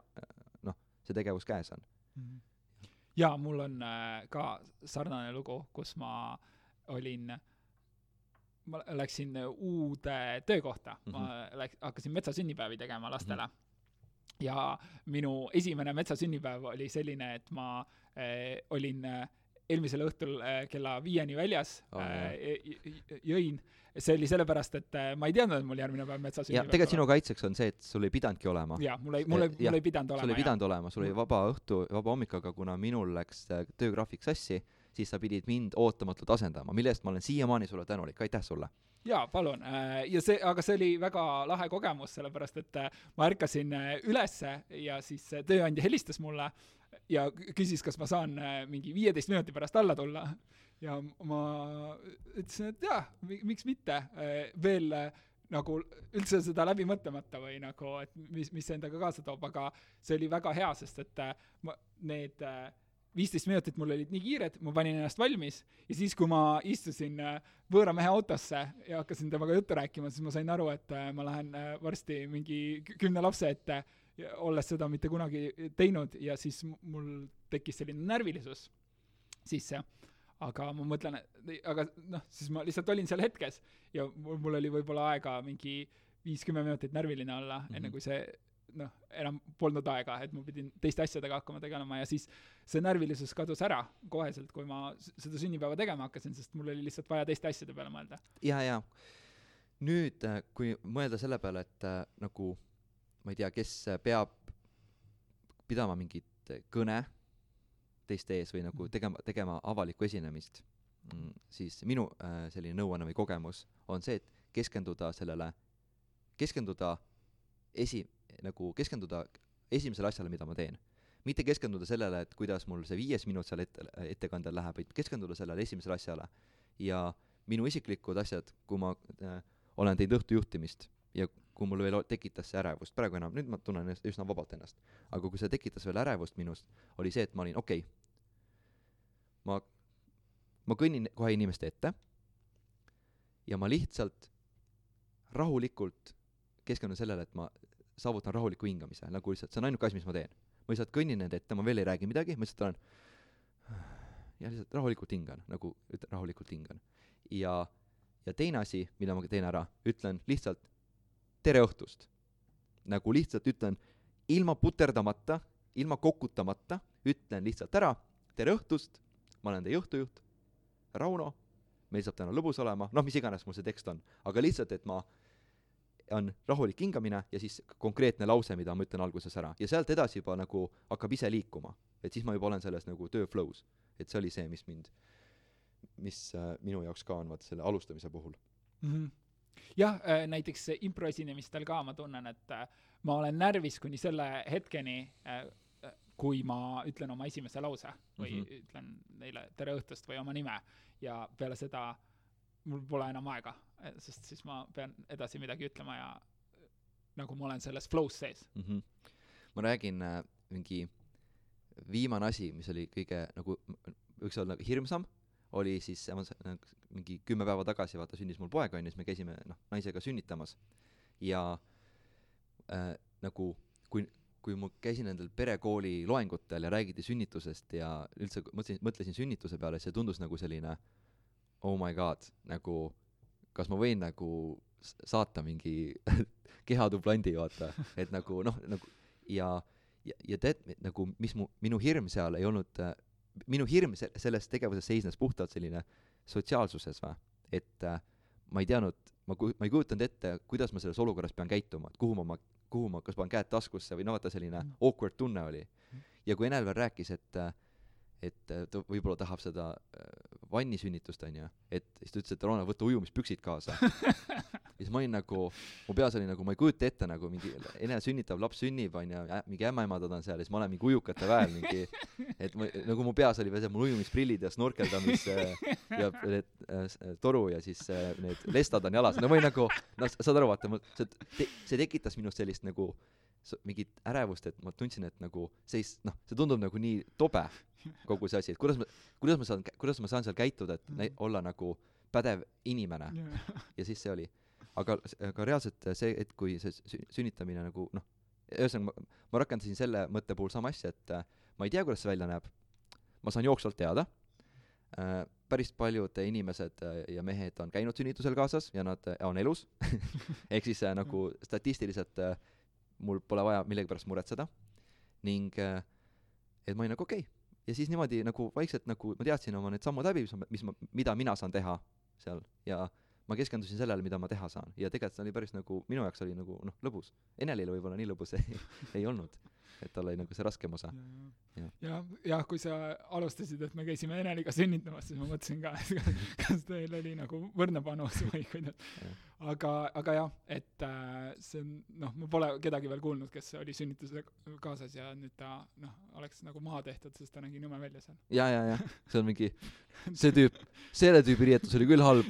noh, see tegevus käes on mm. -hmm jaa, mul on äh, ka sarnane lugu, kus ma olin, ma läksin uude töökohta mm, -hmm. ma mhm. läks-, hakkasin metsasünnipäevi tegema lastele mm. -hmm. ja minu esimene metsasünnipäev oli selline, et ma äh, olin äh, eelmisel õhtul äh, kella viieni väljas oh, äh, jõin see oli sellepärast, et äh, ma ei teadnud, et mul järgmine päev metsas ja tegelikult sinu kaitseks on see, et sul ei pidanudki olema. jaa, mul ei, mul ei, mul ei pidanud olema. sul ei pidanud olema, sul oli vaba õhtu, vaba hommik, aga kuna minul läks äh, töögraafik sassi, siis sa pidid mind ootamatult asendama, mille eest ma olen siiamaani sulle tänulik, aitäh sulle! jaa, palun, ja see, aga see oli väga lahe kogemus, sellepärast et ma ärkasin ülesse ja siis tööandja helistas mulle ja küsis, kas ma saan mingi viieteist minuti pärast alla tulla. Ja ma ütlesin, et jaa, miks mitte, äh, veel äh, nagu üldse seda läbi mõtlemata või nagu, et mis, mis see endaga kaasa toob, aga see oli väga hea, sest et äh, ma, need viisteist minutit mul olid nii kiired, ma panin ennast valmis ja siis, kui ma istusin võõra mehe autosse ja hakkasin temaga juttu rääkima, siis ma sain aru, et ma lähen varsti mingi kümne lapse ette, olles seda mitte kunagi teinud ja siis mul tekkis selline närvilisus sisse aga ma mõtlen, aga noh, siis ma lihtsalt olin seal hetkes ja mul, oli võib-olla aega mingi viis-kümme minutit närviline olla mm, -hmm. enne kui see noh, enam polnud aega, et ma pidin teiste asjadega hakkama tegelema ja siis see närvilisus kadus ära koheselt, kui ma seda sünnipäeva tegema hakkasin, sest mul oli lihtsalt vaja teiste asjade peale mõelda. ja, ja nüüd, kui mõelda selle peale, et äh, nagu ma ei tea, kes peab pidama mingit kõne teiste ees või nagu Mhm. tegema, tegema avalikku esinemist, siis minu äh, selline nõuanne või kogemus on see, et keskenduda sellele, keskenduda esi-, nagu keskenduda esimesele asjale, mida ma teen. mitte keskenduda sellele, et kuidas mul see viies minut seal ette, ettekandel läheb, vaid keskenduda sellele esimesele asjale. ja minu isiklikud asjad, kui ma äh, olen teinud õhtujuhtimist ja kui mul veel tekitas see ärevust, praegu enam, nüüd ma tunnen ennast üsna vabalt ennast, aga kui see tekitas veel ärevust minust, oli see, et ma olin okei. Okay,, ma, ma kõnnin kohe inimeste ette. Ja ma lihtsalt rahulikult keskendun sellele, et ma saavutan rahuliku hingamise, nagu lihtsalt see on ainuke asi, mis ma teen. ma lihtsalt kõnnin nende ette, ma veel ei räägi midagi, ma lihtsalt olen ja lihtsalt rahulikult hingan, nagu ütlen rahulikult hingan. ja, ja teine asi, mida ma teen ära, ütlen lihtsalt tere õhtust. nagu lihtsalt ütlen ilma puterdamata, ilma kokutamata, ütlen lihtsalt ära tere õhtust, ma olen teie õhtujuht, Rauno, meil saab täna lõbus olema, noh, mis iganes mul see tekst on, aga lihtsalt, et ma on rahulik hingamine ja siis konkreetne lause, mida ma ütlen alguses ära ja sealt edasi juba nagu hakkab ise liikuma, et siis ma juba olen selles nagu töö flow's, et see oli see, mis mind, mis äh, minu jaoks ka on vaata selle alustamise puhul. mm. -hmm. jah, näiteks improesinemistel ka ma tunnen, et äh, ma olen närvis kuni selle hetkeni, kui ma ütlen oma esimese lause või mm. -hmm. ütlen neile tere õhtust või oma nime ja peale seda mul pole enam aega, sest siis ma pean edasi midagi ütlema ja äh, nagu ma olen selles flow's sees. mm. -hmm. ma räägin äh, mingi viimane asi, mis oli kõige nagu võiks olla nagu hirmsam, oli siis nagu mingi kümme päeva tagasi vaata sündis mul poeg onju, siis me käisime noh naisega sünnitamas. Ja äh, nagu kui kui ma käisin nendel perekooli loengutel ja räägiti sünnitusest ja üldse mõtlesin mõtlesin sünnituse peale, see tundus nagu selline oh my god, nagu kas ma võin nagu saata mingi kehatublandi, vaata, et nagu noh, nagu ja, ja, ja tead, nagu mis mu, minu hirm seal ei olnud, minu hirm se- selles tegevuses seisnes puhtalt selline sotsiaalsuses või, et äh, ma ei teadnud, ma ku-, ma ei kujutanud ette, kuidas ma selles olukorras pean käituma, et kuhu ma, ma, kuhu ma, kas panen käed taskusse või no vaata, selline Mm. awkward tunne oli. ja kui Enel veel rääkis, et äh, et äh, ta võib-olla tahab seda äh, vannisünnitust onju, et siis ta ütles, et Rona, võta ujumispüksid kaasa. ja siis ma olin nagu, mu peas oli nagu, ma ei kujuta ette nagu mingi Enel sünnitab, laps sünnib onju, mingi ämmaemandad on seal ja siis ma olen mingi ujukate väel mingi, et ma nagu mu peas oli veel see mul ujumisprillid ja snorkeldamis äh, ja need äh, toru ja siis äh, need lestad on jalas, no ma olin nagu, noh, saad aru, vaata, see see tekitas minus sellist nagu mingit ärevust, et ma tundsin, et nagu see ei s-, noh, see tundub nagu nii tobe, kogu see asi, et kuidas ma, kuidas ma saan, kuidas ma saan seal käituda, et näi-, olla nagu pädev inimene. Ja siis see oli. aga, aga reaalselt see, et kui see sü- sünnitamine nagu noh, ühesõnaga ma, ma rakendasin selle mõtte puhul sama asja, et äh, ma ei tea, kuidas see välja näeb, ma saan jooksvalt teada. Äh,, päris paljud inimesed äh, ja mehed on käinud sünnitusel kaasas ja nad on elus. Ehk siis nagu statistiliselt äh, mul pole vaja millegipärast muretseda ning äh, et ma olin nagu okei okay. ja siis niimoodi nagu vaikselt nagu ma teadsin oma need sammud läbi, mis ma, mis ma, mida mina saan teha seal ja ma keskendusin sellele, mida ma teha saan ja tegelikult see oli päris nagu minu jaoks oli nagu noh, lõbus. Enelile võib-olla nii lõbus ei, ei olnud, et tal oli nagu see raskem osa. Jah. ja, jah, kui sa alustasid, et me käisime Eneliga sünnitamas, siis ma mõtlesin ka, et kas, teil oli nagu võrdne panus või kuidas aga, aga jah, et äh, see on, noh, ma pole kedagi veel kuulnud, kes oli sünnitusele kaasas ja nüüd ta noh, oleks nagu maha tehtud, sest ta nägi nõme välja seal. ja, ja, ja see on mingi, see tüüp, selle tüübi riietus oli küll halb.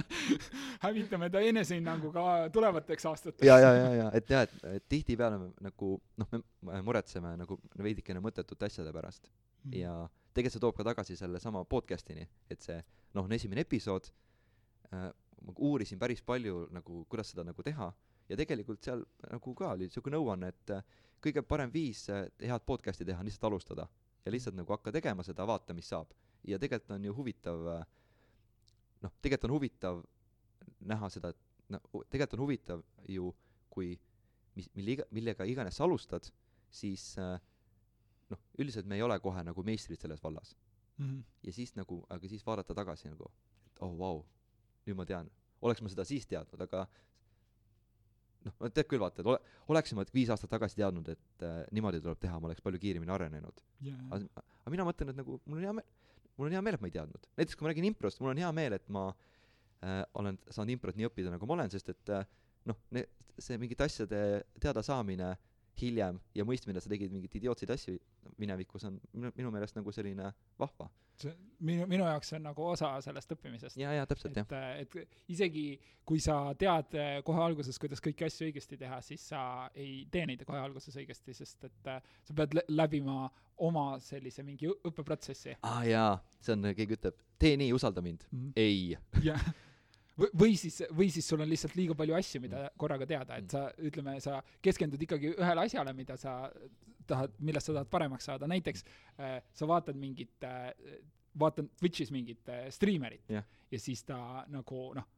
hävitame ta enesehinnangu ka tulevateks aastateks. ja, ja, ja, ja et jah, et, et tihtipeale nagu noh, me muretseme nagu veidikene mõttetute asjade pärast Mhm. ja tegelikult see toob ka tagasi sellesama podcast'ini, et see noh, on esimene episood äh,, ma uurisin päris palju nagu, kuidas seda nagu teha ja tegelikult seal nagu ka oli niisugune nõuanne, et äh, kõige parem viis äh, head podcast'i teha on lihtsalt alustada ja lihtsalt nagu hakka tegema seda, vaata, mis saab. ja tegelikult on ju huvitav äh, noh, tegelikult on huvitav näha seda, et noh, tegelikult on huvitav ju, kui mis mille iga millega iganes sa alustad siis äh, noh üldiselt me ei ole kohe nagu meistrid selles vallas. Mhm. ja siis nagu aga siis vaadata tagasi nagu et oh vau nüüd ma tean. Oleks ma seda siis teadnud aga noh no tead küll vaata et ole oleks ma viis aastat tagasi teadnud et äh, niimoodi tuleb teha ma oleks palju kiiremini arenenud. Jaa aga aga mina mõtlen et nagu mul on hea meel mul on hea meel et ma ei teadnud. Näiteks kui ma räägin improst mul on hea meel et ma äh, olen saanud improt nii õppida nagu ma olen sest et äh, noh see mingite asjade teadasaamine hiljem ja mõistmine et sa tegid mingeid idiootseid asju minevikus on minu, minu meelest nagu selline vahva. See minu minu jaoks see on nagu osa sellest õppimisest. Ja ja täpselt jah. Et isegi kui sa tead eh, kohe alguses kuidas kõiki asju õigesti teha siis sa ei tee neid kohe alguses õigesti sest et eh, sa pead lä- läbima oma sellise mingi õppeprotsessi. Aa ah, jaa see on keegi ütleb tee nii usalda mind. Mhm. ei. Jah või, siis või siis sul on lihtsalt liiga palju asju mida Mm. korraga teada et sa ütleme sa keskendud ikkagi ühele asjale mida sa tahad millest sa tahad paremaks saada näiteks äh, sa vaatad mingit äh, vaatan Twitch'is mingit äh, striimerit Jah. ja siis ta nagu noh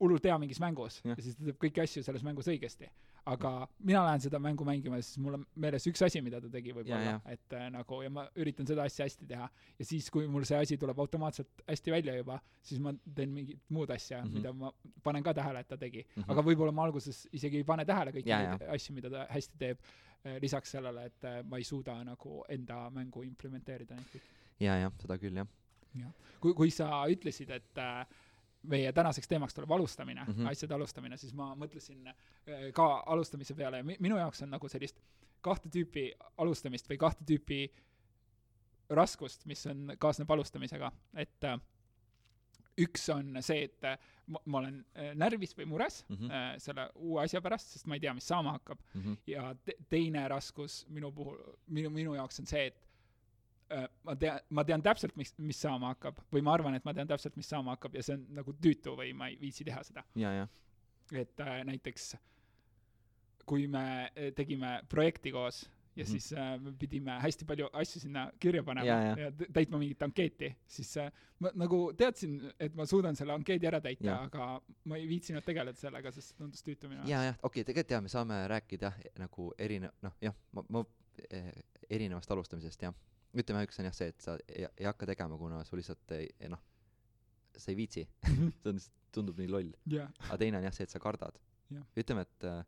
hullult hea mingis mängus Jah. ja siis ta teeb kõiki asju selles mängus õigesti aga mina lähen seda mängu mängima ja siis mul on meeles üks asi mida ta tegi võib-olla Ja, et äh, nagu ja ma üritan seda asja hästi teha ja siis kui mul see asi tuleb automaatselt hästi välja juba siis ma teen mingit muud asja mm. -hmm. mida ma panen ka tähele et ta tegi mm. -hmm. aga võib-olla ma alguses isegi ei pane tähele kõiki Ja, neid asju mida ta hästi teeb eh, lisaks sellele et eh, ma ei suuda nagu enda mängu implementeerida neid kõiki jaa jah seda küll jah kui kui sa ütlesid et äh, meie tänaseks teemaks tuleb alustamine mm. -hmm. asjade alustamine, siis ma mõtlesin äh, ka alustamise peale minu jaoks on nagu sellist kahte tüüpi alustamist või kahte tüüpi raskust, mis on, kaasneb alustamisega, et äh, üks on see, et äh, ma, ma olen äh, närvis või mures mm. -hmm. äh, selle uue asja pärast, sest ma ei tea, mis saama hakkab Mhm. ja te teine raskus minu puhul, minu, minu jaoks on see, et ma tean, ma tean täpselt, mis, mis saama hakkab või ma arvan, et ma tean täpselt, mis saama hakkab ja see on nagu tüütu või ma ei viitsi teha seda. et äh, näiteks kui me äh, tegime projekti koos ja mm -hmm. siis äh, me pidime hästi palju asju sinna kirja panema Ja, ja. ja täitma mingit ankeeti, siis äh, ma nagu teadsin, et ma suudan selle ankeedi ära täita, aga ma ei viitsinud tegeleda sellega, sest see tundus tüütu minu ja, jah, okei okay,, tegelikult jah, me saame rääkida jah, nagu erine-, noh jah, ma, ma eh, erinevast alustamisest jah. Ütleme, üks on jah see, et sa ei, ei hakka tegema, kuna sul lihtsalt ei, ei noh, sa ei viitsi see on lihtsalt, tundub nii loll. jah, aga teine on jah see, et sa kardad. Jah. ütleme, et äh,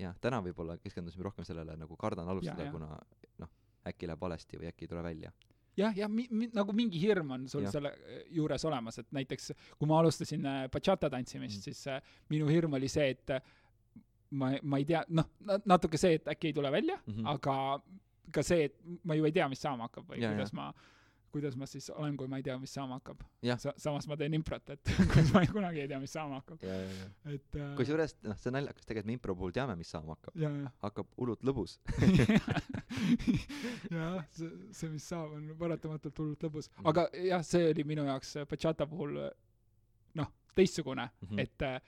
jah, täna võib-olla keskendusime rohkem sellele, nagu kardan alustada, jah. kuna noh, äkki läheb valesti või äkki ei tule välja. jah, jah, nagu mingi hirm on sul Jah. selle äh, juures olemas, et näiteks kui ma alustasin äh, bachata tantsimist Mhm. mm., siis äh, minu hirm oli see, et äh, ma, ma ei tea, noh, natuke see, et äkki ei tule välja mm, Mhm. -hmm. aga ka see, et ma ju ei tea, mis saama hakkab või Ja, kuidas ja. ma kuidas ma siis olen, kui ma ei tea, mis saama hakkab. Sa-, samas ma teen improt, et kus ma kunagi ei tea, mis saama hakkab. et äh, kusjuures noh, see on naljakas, tegelikult me impro puhul teame, mis saama hakkab. hakkab hullult lõbus jah, see, see, mis saab, on paratamatult hullult lõbus. aga jah, see oli minu jaoks bachata puhul noh, teistsugune mm, Mhm. -hmm. et äh,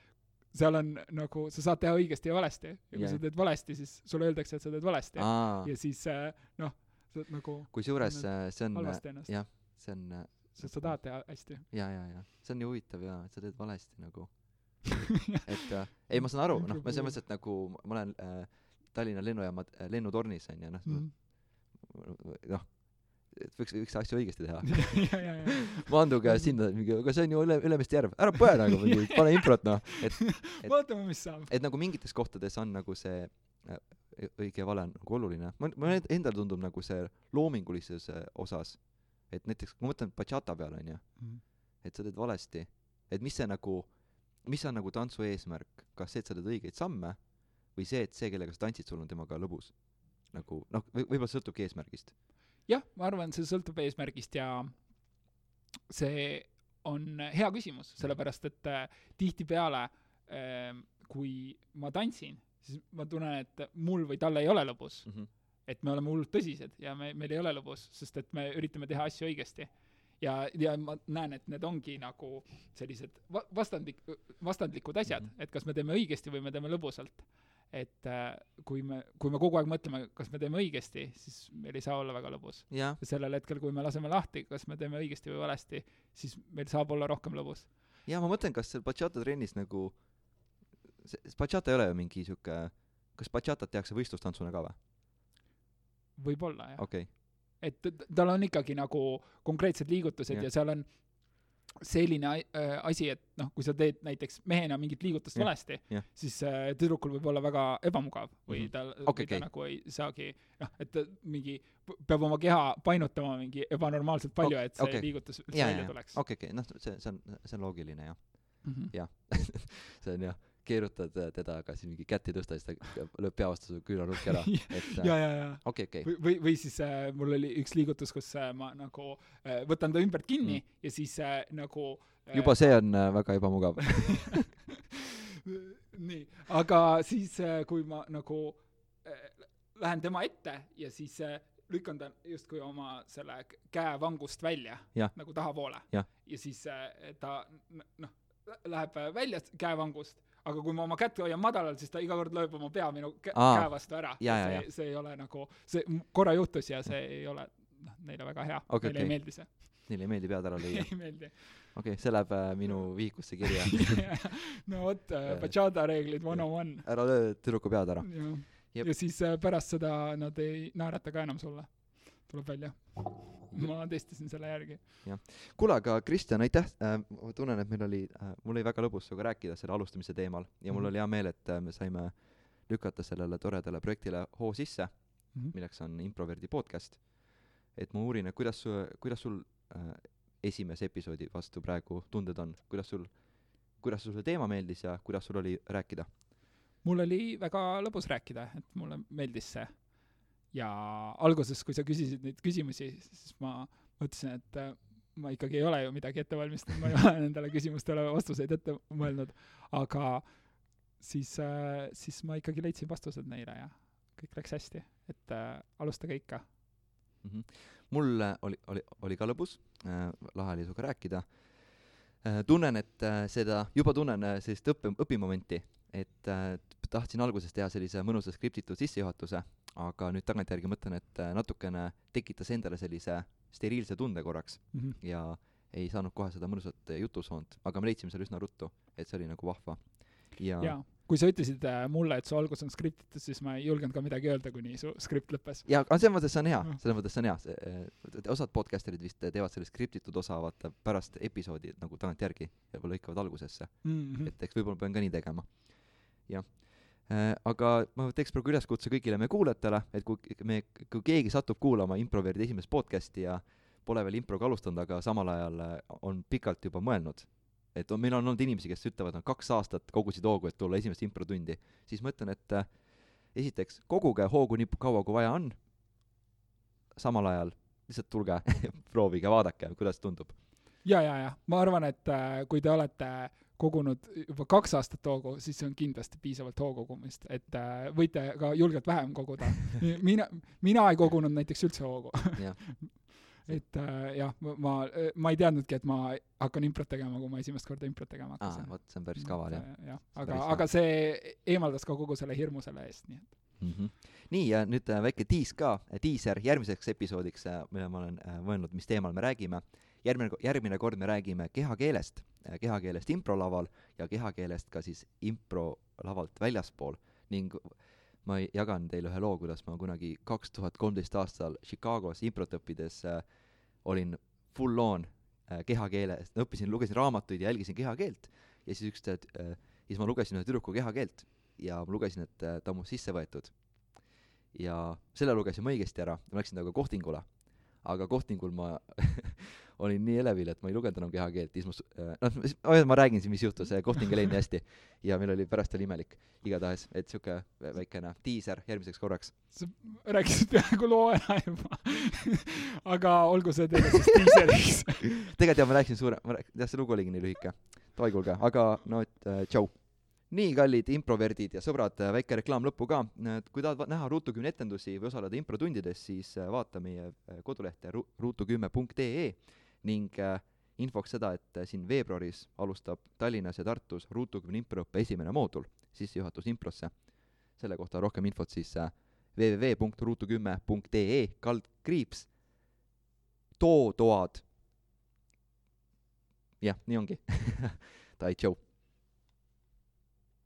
seal on nagu, sa saad teha õigesti ja valesti ja kui Jah. sa teed valesti, siis sulle öeldakse, et sa teed valesti ja siis äh, noh, sa oled nagu kusjuures äh, see on ennast, jah, see on äh, sest sa tahad teha hästi. ja, ja, ja see on nii huvitav jaa, et sa teed valesti nagu et äh, ei ma saan aru noh ma selles mõttes et nagu ma olen äh, Tallinna lennujaama äh, lennutornis onju noh Mhm. noh et võiks võiks asju õigesti teha. Mandu käest sinna aga see on ju üle Ülemiste järv. Ära põe nagu mingi pane improt noh. Et Et- vaatame, mis saab. et nagu mingites kohtades on nagu see äh, õige ja vale on nagu oluline. Ma mulle endale tundub nagu see loomingulisuse osas et näiteks kui ma mõtlen bachata peale onju Mhm. et sa teed valesti et mis see nagu mis on nagu tantsu eesmärk? Kas see et sa teed õigeid samme või see et see kellega sa tantsid sul on temaga lõbus? Nagu noh või võib-olla sõltubki eesmärgist jah, ma arvan, see sõltub eesmärgist ja see on hea küsimus, sellepärast et äh, tihtipeale äh, kui ma tantsin, siis ma tunnen, et mul või tal ei ole lõbus mm. -hmm. et me oleme hullult tõsised ja me, meil ei ole lõbus, sest et me üritame teha asju õigesti. ja, ja ma näen, et need ongi nagu sellised va-, vastandlik, vastandlikud asjad mm. -hmm. et kas me teeme õigesti või me teeme lõbusalt. Et äh, kui me, kui me kogu aeg mõtleme, kas me teeme õigesti, siis meil ei saa olla väga lõbus ja sellel hetkel, kui me laseme lahti, kas me teeme õigesti või valesti, siis meil saab olla rohkem lõbus. ja ma mõtlen kas seal bachata trennis nagu see bachata ei ole ju mingi siuke kas bachatat tehakse võistlustantsuna ka või? võib-olla jah okay., et tal on ikkagi nagu konkreetsed liigutused Jah. ja seal on selline äh, asi, et noh, kui sa teed näiteks mehena mingit liigutust Jah, valesti jah., siis äh, tüdrukul võib olla väga ebamugav või Mhm. tal Okei, või ta okei. nagu ei saagi noh, et ta mingi peab oma keha painutama mingi ebanormaalselt palju, et see okei. liigutus üldse jaa, välja tuleks okei, okei, noh, see, see on, see on loogiline jah. Mhm. jah, see on jah, keerutad äh, teda, aga siis mingi kätt ei tõsta, siis ta lööb pea vastu su küünarnukki ära, et äh, ja, ja, ja okei, okei, või, või, või siis äh, mul oli üks liigutus, kus äh, ma nagu äh, võtan ta ümbert kinni mm. ja siis äh, nagu äh, juba see on äh, väga ebamugav. nii, aga siis, kui ma nagu äh, lähen tema ette ja siis äh, lükkan ta justkui oma selle k- käevangust välja nagu tahapoole ja siis äh, ta noh, läheb äh, välja käevangust, aga kui ma oma kätt hoian madalal, siis ta iga kord lööb oma pea minu kä- Aa. käe vastu ära. See, see ei ole nagu, see korra juhtus ja see ei ole noh, neile väga hea Okei, neile okei. ei meeldi see Neile ei meeldi pead ära lüüa. ei meeldi okei, see läheb äh, minu vihikusse kirja. no vot äh,, bachata reeglid one on one ära löö tüdruku pead ära. ja ja siis äh, pärast seda nad ei naerata ka enam sulle tuleb välja ma testisin selle järgi kuule, aga Kristjan, aitäh äh,, ma tunnen, et meil oli äh,, mul oli väga lõbus sinuga rääkida selle alustamise teemal ja mul Mhm. oli hea meel, et äh, me saime lükata sellele toredale projektile hoo sisse, Mhm. milleks on Improverdi podcast. et ma uurin, et kuidas kuidas sul äh, esimese episoodi vastu praegu tunded on, kuidas sul, kuidas sulle teema meeldis ja kuidas sul oli rääkida? mul oli väga lõbus rääkida et mulle meeldis see ja alguses kui sa küsisid neid küsimusi siis ma mõtlesin et äh, ma ikkagi ei ole ju midagi ette valmistanud ma ei ole nendele küsimustele vastuseid ette mõelnud aga siis äh, siis ma ikkagi leidsin vastused neile ja kõik läks hästi et äh, alustage ikka Mhm. mul äh, oli, oli, oli ka lõbus äh,, lahe oli sinuga rääkida äh,. tunnen, et äh, seda, juba tunnen äh, sellist õppe, õpimomenti, et äh, tahtsin alguses teha sellise mõnusa skriptitud sissejuhatuse, aga nüüd tagantjärgi mõtlen, et äh, natukene tekitas endale sellise steriilse tunde korraks mm. -hmm. ja ei saanud kohe seda mõnusat äh, jutusoont, aga me leidsime selle üsna ruttu, et see oli nagu vahva. ja, jaa, kui sa ütlesid äh, mulle, et su algus on skriptitud, siis ma ei julgenud ka midagi öelda, kuni su skript lõppes. ja aga selles mõttes see on hea selles mõttes see on hea, osad podcasterid vist teevad selle skriptitud osa vaata pärast episoodi nagu tagantjärgi ja lõikavad algusesse, Mm -hmm. et eks võib-olla pean ka nii tegema. jah aga ma teeks praegu üleskutse kõigile meie kuulajatele, et kui me, kui keegi satub kuulama Improverdi esimest podcasti ja pole veel improga alustanud, aga samal ajal äh, on pikalt juba mõelnud, et on, meil on olnud inimesi, kes ütlevad, nad kaks aastat kogusid hoogu, et tulla esimest improtundi, siis ma ütlen, et äh, esiteks koguge hoogu nii kaua, kui vaja on, samal ajal lihtsalt tulge proovige, vaadake, kuidas tundub. ja, ja, ja ma arvan, et äh, kui te olete kogunud juba kaks aastat hoogu, siis see on kindlasti piisavalt hoo kogumist, et äh, võite ka julgelt vähem koguda. mina, mina ei kogunud näiteks üldse hoogu. jah, et äh, jah, ma, ma, ei teadnudki, et ma hakkan improt tegema, kui ma esimest korda improt tegema hakkasin. vot see on päris kaval jah. jah, See on aga aga see eemaldas ka kogu selle hirmu selle eest, nii et mm. -hmm. nii, ja nüüd äh, väike tiis ka, diiser järgmiseks episoodiks, mille ma olen äh, mõelnud, mis teemal me räägime. järgmine, järgmine kord me räägime kehakeelest, kehakeelest improlaval ja kehakeelest ka siis improlavalt väljaspool ning ma jagan teile ühe loo, kuidas ma kunagi kaks tuhat kolmteist aastal Chicagos improt õppides äh, olin full on äh, kehakeeles, õppisin, lugesin raamatuid ja jälgisin kehakeelt ja siis üks äh,, siis ma lugesin ühe tüdruku kehakeelt ja ma lugesin, et äh, ta on mu sisse võetud. ja selle lugesin ma õigesti ära, ma läksin temaga kohtingule. aga kohtingul ma olin nii elevil, et ma ei lugenud enam kehakeelt, siis ma äh, noh, ma, räägin siis, mis juhtus, kohting ei läinud nii hästi ja meil oli, pärast oli imelik. igatahes, et siuke vä- väikene diiser järgmiseks korraks. sa rääkisid peaaegu loo ära juba. aga olgu see teile siis diiseliks. tegelikult jah, ma rääkisin suure, ma rääk-, jah, see lugu oligi nii lühike. davai, kuulge, aga no äh, tšau. nii, kallid improverdid ja sõbrad, väike reklaam lõppu ka. kui tahad näha Ruutu10 etendusi või osaleda improtundides, siis äh, vaata meie äh, kodulehte ru- ruutu10.ee ning äh, infoks seda, et äh, siin veebruaris alustab Tallinnas ja Tartus Ruutu10 improõppe esimene moodul, sissejuhatus improsse. selle kohta rohkem infot siis äh, www.ruutu10.ee kaldkriips too toad jah, nii ongi. Tai tšau.